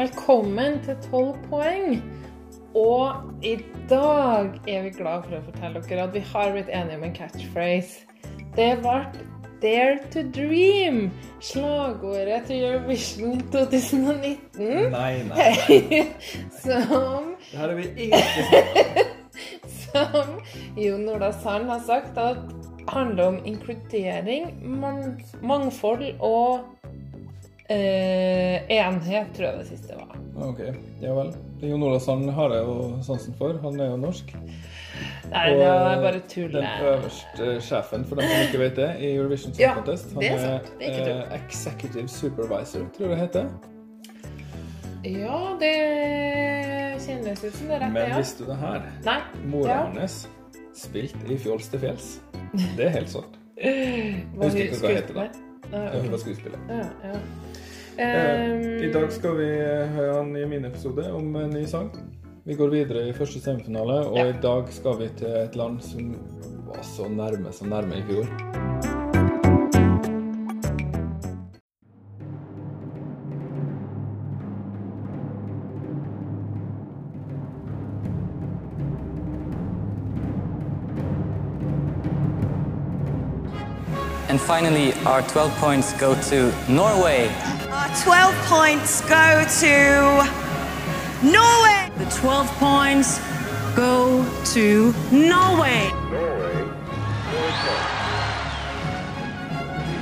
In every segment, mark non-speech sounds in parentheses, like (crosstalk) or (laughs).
Velkommen til 12 poeng. Og i dag er vi glad for å fortelle dere at vi har blitt enige om en catchphrase. Det ble Dare to Dream, slagordet til Eurovision 2019. Nei, nei. nei. (laughs) Som, Det her er vi ikke (laughs) som Jon Ola Sand har sagt at handler om inkludering, mangfold og eh, enhet, tror jeg det siste. Ok, ja vel. Jon Olav Sand har jeg jo sansen for. Han er jo norsk. Nei, det var bare tull. den øverste sjefen, for dem som ikke vet det, i Eurovision Song Ja, Contest. Han det er sant. Det er ikke tull. eh, Executive Supervisor, tror jeg det heter. Ja, det kjennes ut som det er rett, Men ja. visste du det her? Nei. Mora Ja. hans spilte i Fjols til fjells. Det er helt sant. Jeg husker hun ikke hva det heter, da. Nei, Hun var skuespiller. Ja, ja. Eh, Um, I dag skal vi høre en ny miniepisode om en ny sang. Vi går videre i første semifinale, og Ja. i dag skal vi til et land som var så nærme som nærme i fjor. Finally, our 12 points go to Norway. Our 12 points go to Norway. The 12 points go to Norway.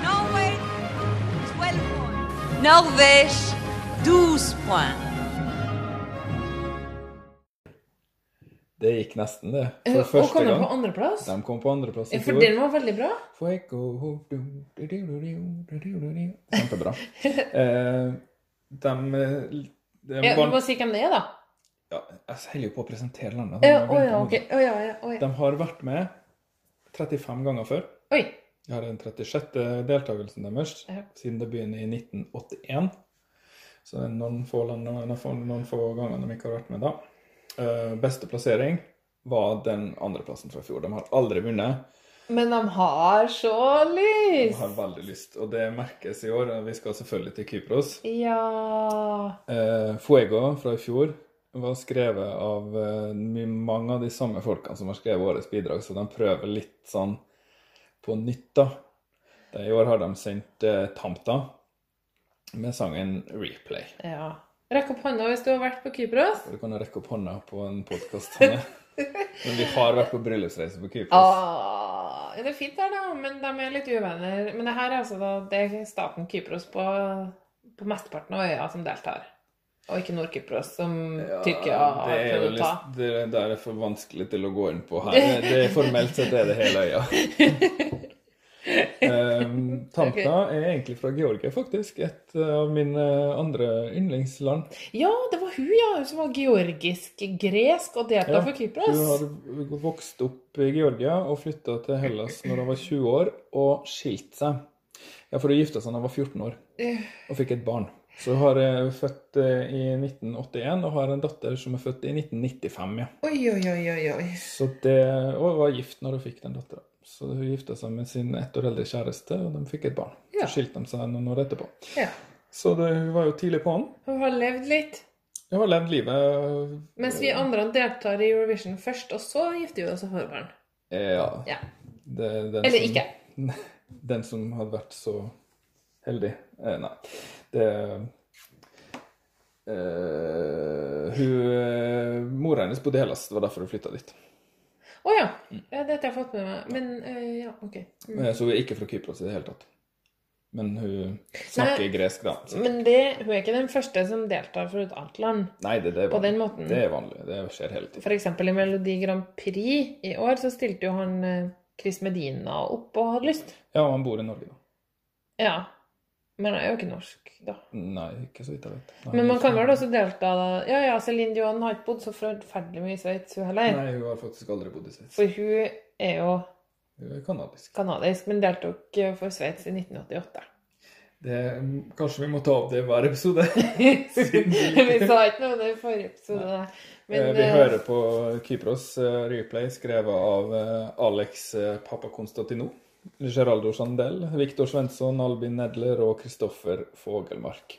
Norway, 12 points. Norvège, 12 points. Det gikk nesten, det. Eh, for uh, første gang. Og kom de på andreplass? De kom på andreplass i fjor. For den var veldig bra? Kjempebra. eh, de, eh, de ja, Du må si hvem det er, da. Ja, jeg holder jo på å presentere landet. Ja, å, ja, okay. å, ja, å, ja, De har vært med 35 ganger før. Oi. Jeg har den 36. deltakelsen deres siden det begynner i 1981. Så det er noen få, land, noen få ganger de ikke har vært med da. Eh, beste plassering var den andreplassen fra i fjor. De har aldri vunnet. Men de har så lyst! De har veldig lyst, og det merkes i år. Vi skal selvfølgelig til Kypros. Ja Eh, Fuego fra i fjor var skrevet av eh, mange av de samme folkene som har skrevet årets bidrag, så de prøver litt sånn på nytt, da. I år har de sendt eh, Tamta med sangen 'Replay'. ja. Rekk opp hånda hvis du har vært på Kypros. Du kan rekke opp hånda på en podkast. Men vi har vært på bryllupsreise på Kypros. Ah, det er fint der, da, men de er litt uvenner. Men det her er altså da, det er staten Kypros på, på mesteparten av øya som deltar. Og ikke Nord-Kypros, som Tyrkia har det prøvd å ta. det der er for vanskelig til å gå inn på her. Det, det Formelt sett er det hele øya. (laughs) Um, (laughs) okay. er egentlig fra Georgia, faktisk. Et av mine andre yndlingsland. Ja, det var hun, ja, som var georgisk-gresk og delta Ja, for Kypros. Hun har vokst opp i Georgia og flytta til Hellas når hun var 20 år, og skilt seg. Ja, for hun gifta seg da hun var 14 år og fikk et barn. Så hun har eh, født eh, i 1981 og har en datter som er født i 1995. ja. Oi, oi, oi, oi. Så det, og var gift når hun fikk den dattera. Så hun gifta seg med sin ett år eldre kjæreste, og de fikk et barn. Ja. Så skilte de seg noen år etterpå. Ja. Så det, hun var jo tidlig på'n. Hun har levd litt. Hun har levd livet Mens vi andre deltar i Eurovision først, og så gifter vi oss og får barn. Ja. Ja. Det, den Eller som, ikke. (laughs) Den som hadde vært så heldig eh, Nei. Det eh, Hun eh, Mora hennes bodde i Hellas, det var derfor hun flytta dit. Å ja. Dette har jeg fått med meg. Men eh, ja, OK. Mm. Eh, Så hun er ikke fra Kypros i det hele tatt. Men hun snakker Nei. gresk, da. Så. Men det, hun er ikke den første som deltar for et annet land. Nei, det, det, er På vanlig. den måten. det er vanlig. Det skjer hele tiden. For eksempel i Melodi Grand Prix i år så stilte jo han eh, Chris Medina opp og hadde lyst. Ja, og han bor i Norge, da. Ja. Men han er jo ikke norsk, da. Nei, ikke så vidt jeg vet. Nei, Men man kan vel også delta da Ja ja, Céline Dion har ikke bodd så forferdelig mye i Sveits, hun heller. Nei, hun har faktisk aldri bodd i Sveits. For hun er jo Hun er kanadisk. kanadisk, men deltok eh, for Sveits i 1988. Det, kanskje vi må ta opp det i hver episode. (laughs) vi sa ikke noe om det i forrige episode. Men, Eh, vi eh, hører på Kypros replay skrevet av Alex Papakonstantino. Geraldo Sandel, Viktor Svensson, Albin Nedler og Kristoffer Fogelmark.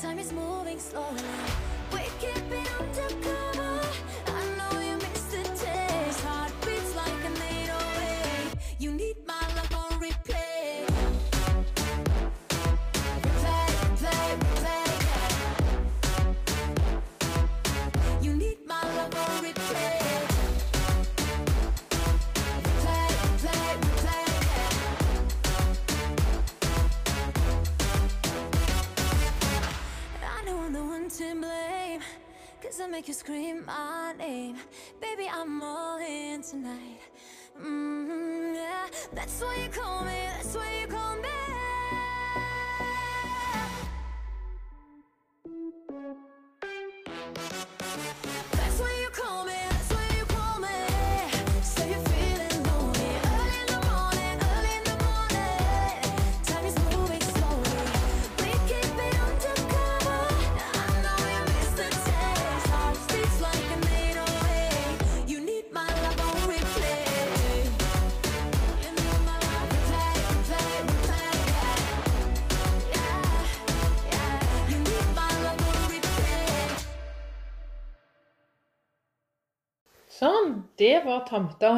Time is moving slowly. We keep it undercover. I To blame. Cause I make you scream my name. Baby, I'm all in tonight. Mm, yeah. That's why you call me, that's why you call me. Det var Tamta.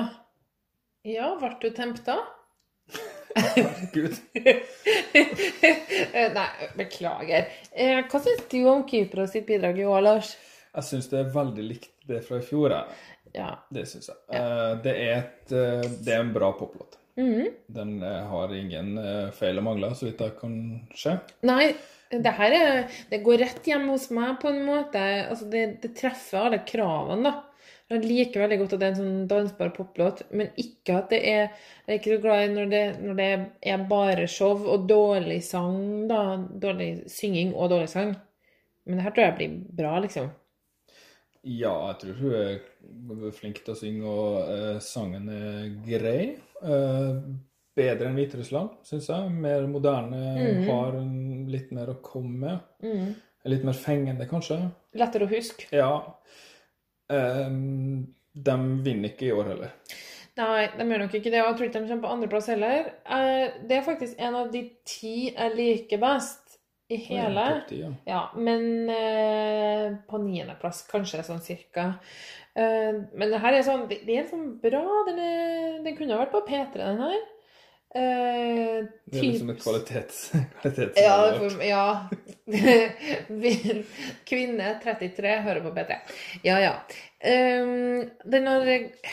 Ja, ble du tempta? Gud. Eh, (laughs) Nei, beklager. Eh, Hva syns du om Kypros sitt bidrag i år, Lars? Jeg syns det er veldig likt det fra i fjor. Ja. Det syns jeg. Ja. Det er, et, eh, det er en bra poplåt. Mhm. Den eh, har ingen eh, feil og mangler, så vidt jeg kan se. Nei, det her er Det går rett hjem hos meg på en måte. Altså, det, det treffer alle kravene, da. Jeg liker veldig godt at det er en sånn dansbar poplåt, men ikke at det er Jeg er ikke så glad i når det, når det er bare show og dårlig sang, da. Dårlig synging og dårlig sang. Men det her tror jeg blir bra, liksom. Ja, jeg tror hun er flink til å synge, og eh, sangen er grei. Eh, bedre enn Hviterussland, syns jeg. Mer moderne, Mhm. har litt mer å komme med. Mm. Litt mer fengende, kanskje. Lettere å huske. Ja. Eh, de vinner ikke i år heller. Nei, de gjør nok ikke det. Og jeg tror ikke de kommer på andreplass heller. Eh, Det er faktisk en av de ti jeg liker best i hele. Ja. Ja, men eh, på niendeplass, kanskje sånn cirka. Eh, men det her er sånn Det er sånn bra. Den, er, den kunne ha vært på P3, den her. Eh, Det er liksom et kvalitets... (laughs) kvalitets (laughs) ja, ja. Kvinne 33 hører på P3. Ja, ja. Um, den har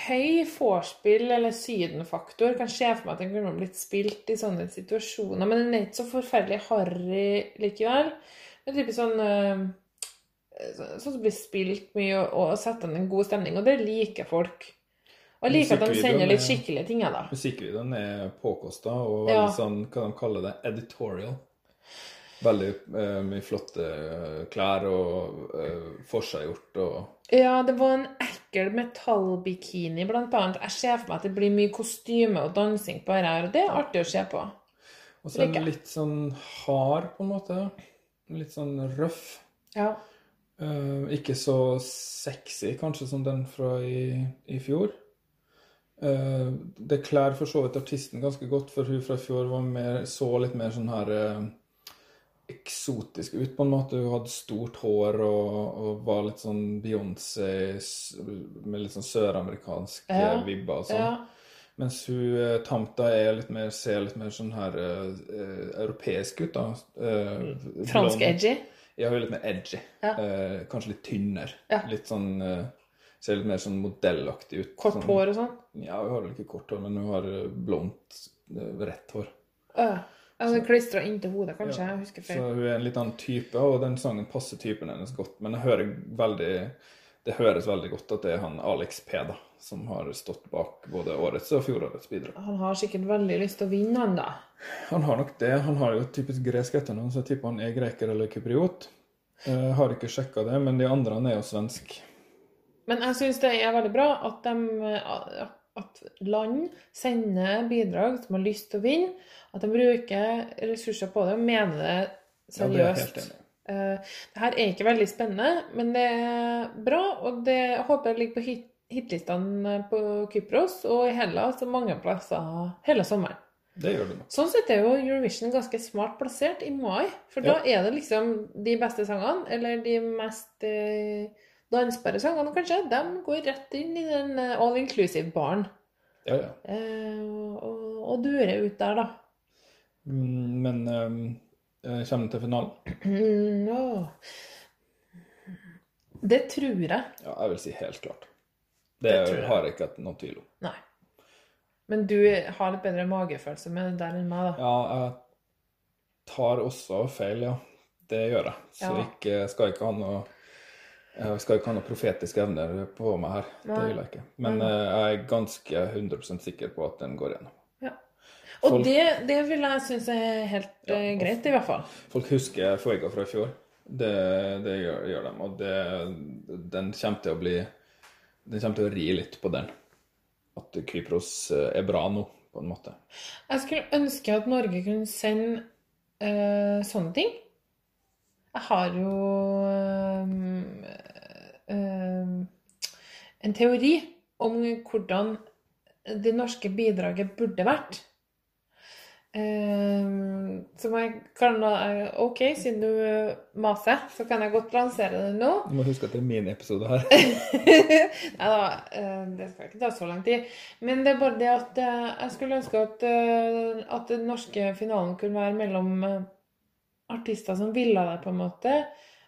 høy vorspiel eller sydenfaktor. Kan se for meg at den kunne blitt spilt i sånne situasjoner. Men den er ikke så forferdelig harry likevel. Det er typisk sånn uh, Sånn som blir spilt mye og, og setter en god stemning. Og det liker folk. Jeg liker at de sender litt skikkelige ting, da. Musikkvideoen er påkosta og Ja. veldig sånn, hva de kaller det, editorial. Veldig uh, mye flotte eh, klær og uh, forseggjort og Ja, det var en ekkel metallbikini, blant annet. Jeg ser for meg at det blir mye kostyme og dansing på dette og det er artig å se på. Og så er den litt sånn hard, på en måte. Litt sånn røff. Ja. Uh, ikke så sexy, kanskje, som den fra i, i fjor. Eh, det klær for så vidt artisten ganske godt, for hun fra i fjor var mer, så litt mer sånn her eh, eksotisk ut, på en måte. Hun hadde stort hår og, og var litt sånn Beyoncé med litt sånn søramerikansk Ja, eh, vibber og sånn. Ja. Mens hun eh, Tamta er litt mer, ser litt mer sånn her eh, eh, europeisk ut, da. Eh, Fransk blond. edgy. Ja, hun er litt mer edgy. Ja. Eh, kanskje litt tynnere. Litt sånn eh, Ser litt mer sånn modellaktig ut. Kort sånn, hår og sånn. Ja, hun har vel ikke kort hår, men hun har eh, blondt, eh, rett hår. Øh. Altså klistra inntil hodet, kanskje. Ja. Jeg husker Så hun er en litt annen type, og den sangen passer typen hennes godt. Men jeg hører veldig det høres veldig godt at det er han Alex P, da, som har stått bak både årets og fjorårets bidrag. Han har sikkert veldig lyst til å vinne, han da. Han har nok det. Han har jo typisk gresk etternavn, så jeg tipper han er greker eller kypriot. Jeg har ikke sjekka det, men de andre han er jo svensk. Men jeg syns det er veldig bra at, de, at land sender bidrag som har lyst til å vinne. At de bruker ressurser på det og mener det Ja, det er seriøst. enig i. Eh, det her er ikke veldig spennende, men det er bra. Og det jeg håper jeg ligger på hit hitlistene på Kypros og i Hellas og mange plasser hele sommeren. Det gjør det nok. Sånn sett er jo Eurovision ganske smart plassert i mai. For da er det liksom de beste sangene, eller de mest eh, dansbare sangene kanskje, de går rett inn i den eh, all inclusive-baren. Ja, ja. Eh, og, og durer ut der, da. Mm, Men eh, kommer den til finalen? Mm, åh. Det tror jeg. Ja, jeg vil si helt klart. Det, Det jeg. har jeg ikke noen tvil om. Nei. Men du har litt bedre magefølelse med det der enn meg, da. Ja, jeg tar også feil, ja. Det gjør jeg. Så Ja. ikke, skal ikke ha noe jeg skal ikke ha noe profetiske evner på meg her. Det vil jeg ikke. Men Nei. jeg er ganske 100% sikker på at den går gjennom. Og Folk- det, det vil jeg synes er helt eh, greit, i hvert fall. Folk husker Foiga fra i fjor. Det, det gjør, gjør de. Og det, den kommer til å bli Den kommer til å ri litt på den. At Kypros eh, er bra nå, på en måte. Jeg skulle ønske at Norge kunne sende eh, sånne ting. Jeg har jo ehm, en teori om hvordan det norske bidraget burde vært. Ehm, som jeg kan eh, OK, siden du maser, så kan jeg godt lansere det nå. Du må huske at det er min episode her. (laughs) Nei da, eh, det skal ikke ta så lang tid. Men det er bare det at eh, jeg skulle ønske at, eh, at den norske finalen kunne være mellom eh, artister som ville det, på en måte,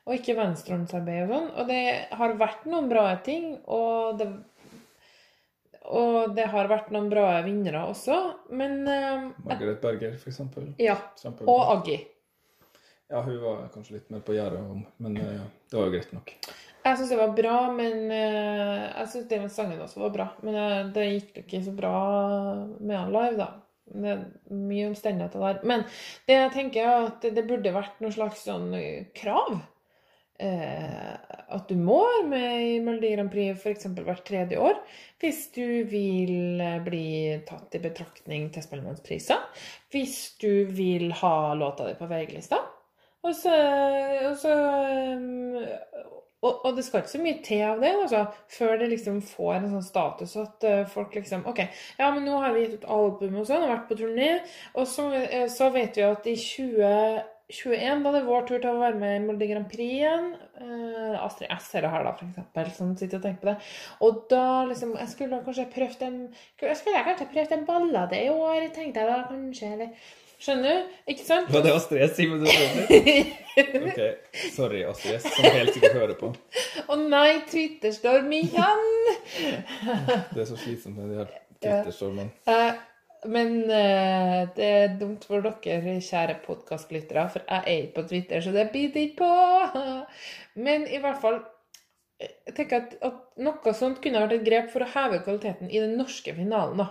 og ikke venstrehåndsarbeid og sånn. Og det har vært noen bra ting, og det, og det har vært noen bra vinnere også, men eh, Margaret Berger, for eksempel. Ja. Kjempebra. Og Aggie. Ja, hun var kanskje litt mer på gjerdet om, men eh, det var jo greit nok. Jeg syns det var bra, men eh, jeg syns det med sangen også var bra. Men eh, det gikk ikke så bra med han live, da. Det er mye omstendigheter der. Men det jeg tenker er at det burde vært noen slags sånn krav. Eh, at du må være med i Melodi Grand Prix f.eks. hvert tredje år hvis du vil eh, bli tatt i betraktning til Spellemannspriser. Hvis du vil ha låta di på VG-lista. Og så, og og, det skal ikke så mye til av det, altså, før det liksom får en sånn status at eh, folk liksom OK, ja, men nå har vi gitt ut album og sånn, og vært på turné, og så, eh, så vet vi at i 2021, da det vår tur til å være med i Molde Grand Prix igjen Uh, Astrid S er det her, da, for eksempel, som sitter og tenker på det. Og da liksom Jeg skulle kanskje prøvd en Jeg skulle kanskje prøvd en ballade i år, tenkte jeg da, kanskje, eller Skjønner du? Ikke sant? Var det Astrid S? Simen, (laughs) du? Ok, sorry Astrid S, som helt sikkert hører på. Å nei, Twitterstorm igjen! Det er så slitsomt med de her Twitter-stormene. Eh, men uh, det er dumt for dere, kjære podkastlyttere, for jeg er ikke på Twitter, så det biter ikke på. (laughs) Men i hvert fall Jeg tenker at, at noe sånt kunne vært et grep for å heve kvaliteten i den norske finalen, da.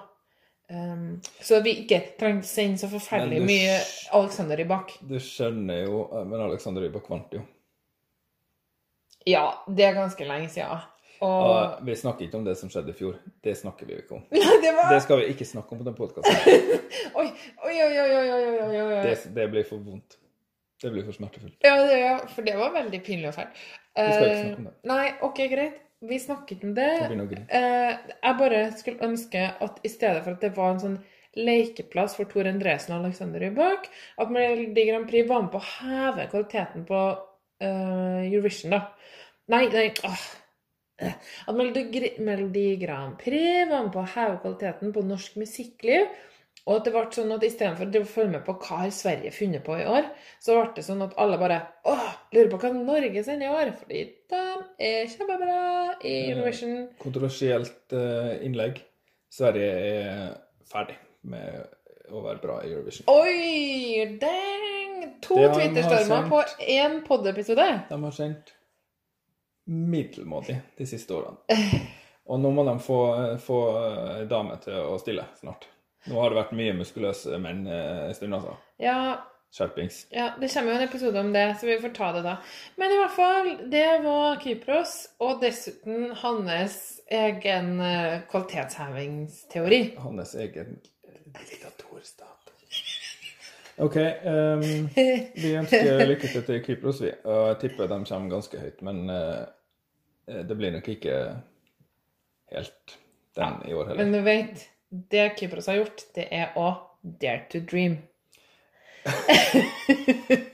Um, så vi ikke trenger å sende så forferdelig mye Alexander Rybak. Du skjønner jo eh, Men Alexander Rybak vant jo. Ja, det er ganske lenge siden. Og... Og vi snakker ikke om det som skjedde i fjor. Det snakker vi ikke om. (laughs) Det, var... det, skal vi ikke snakke om på den podkasten. (laughs) oi, oi, oi, oi, oi, oi, oi, oi. Det, det, blir for vondt. Det blir for smertefullt. Ja, det, for det var veldig pinlig og fælt. Vi skal ikke eh, snakke om det. Nei, OK, greit. Vi snakket om det. Eh, jeg bare skulle ønske at i stedet for at det var en sånn lekeplass for Tor Endresen og Alexander Rybak, at Melodi Grand Prix var med på å heve kvaliteten på uh, Eurovision, da. Nei, nei, åh. Eh, At Melodi, Grand Prix var med på å heve kvaliteten på norsk musikkliv. Og at det ble sånn at istedenfor å følge med på hva har Sverige funnet på i år, så ble det sånn at alle bare åh, lurer på hva Norge sender i år. Fordi de er kjempebra i Eurovision. Kontroversielt eh, innlegg. Sverige er ferdig med å være bra i Eurovision. Oi, dang! To Twitterstormer på én pod-episode. De har sendt middelmådig de siste årene. Og nå må de få, få damer dame til å stille snart. Nå har det vært mye muskuløse menn eh, en stund, altså. Ja, Skjerpings. ja, det kommer jo en episode om det, så vi får ta det da. Men i hvert fall, det var Kypros, og dessuten hans egen eh, kvalitetshevingsteori. Hans egen diktatorstat. OK. Um, vi ønsker lykke til til Kypros, vi. Og jeg tipper de kommer ganske høyt. Men eh, det blir nok ikke helt den i år heller. Men du vet, det Kypros har gjort, det er å dare to dream. (laughs)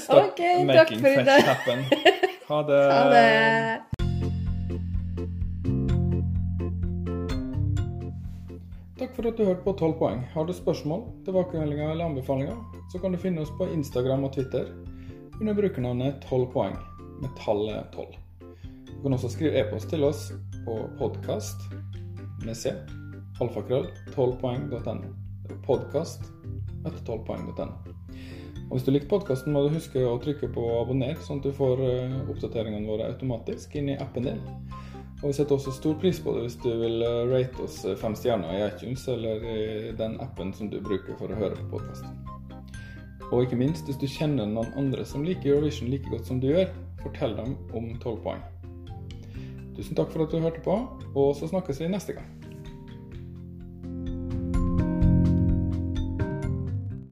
Stop ok, takk making dag. happen. Ha det. (laughs) Ha det. Takk for at du hørte på 12 poeng. Har du spørsmål, tilbakemeldinger eller anbefalinger, så kan du finne oss på Instagram og Twitter under brukernavnet 12 poeng, med tallet 12. Du kan også skrive e-post til oss på podkast med c, alfakrøll, 12poeng.no. Podkast etter 12poeng.no. Og Hvis du liker podkasten, må du huske å trykke på abonner, sånn at du får eh, oppdateringene våre automatisk inn i appen din. Og vi setter også stor pris på det hvis du vil eh, rate oss eh, fem stjerner i iTunes eller i den appen som du bruker for å høre på podkast. Og ikke minst, hvis du kjenner noen andre som liker Eurovision like godt som du gjør, fortell dem om 12 poeng. Tusen takk for at du hørte på, og så snakkes vi neste gang.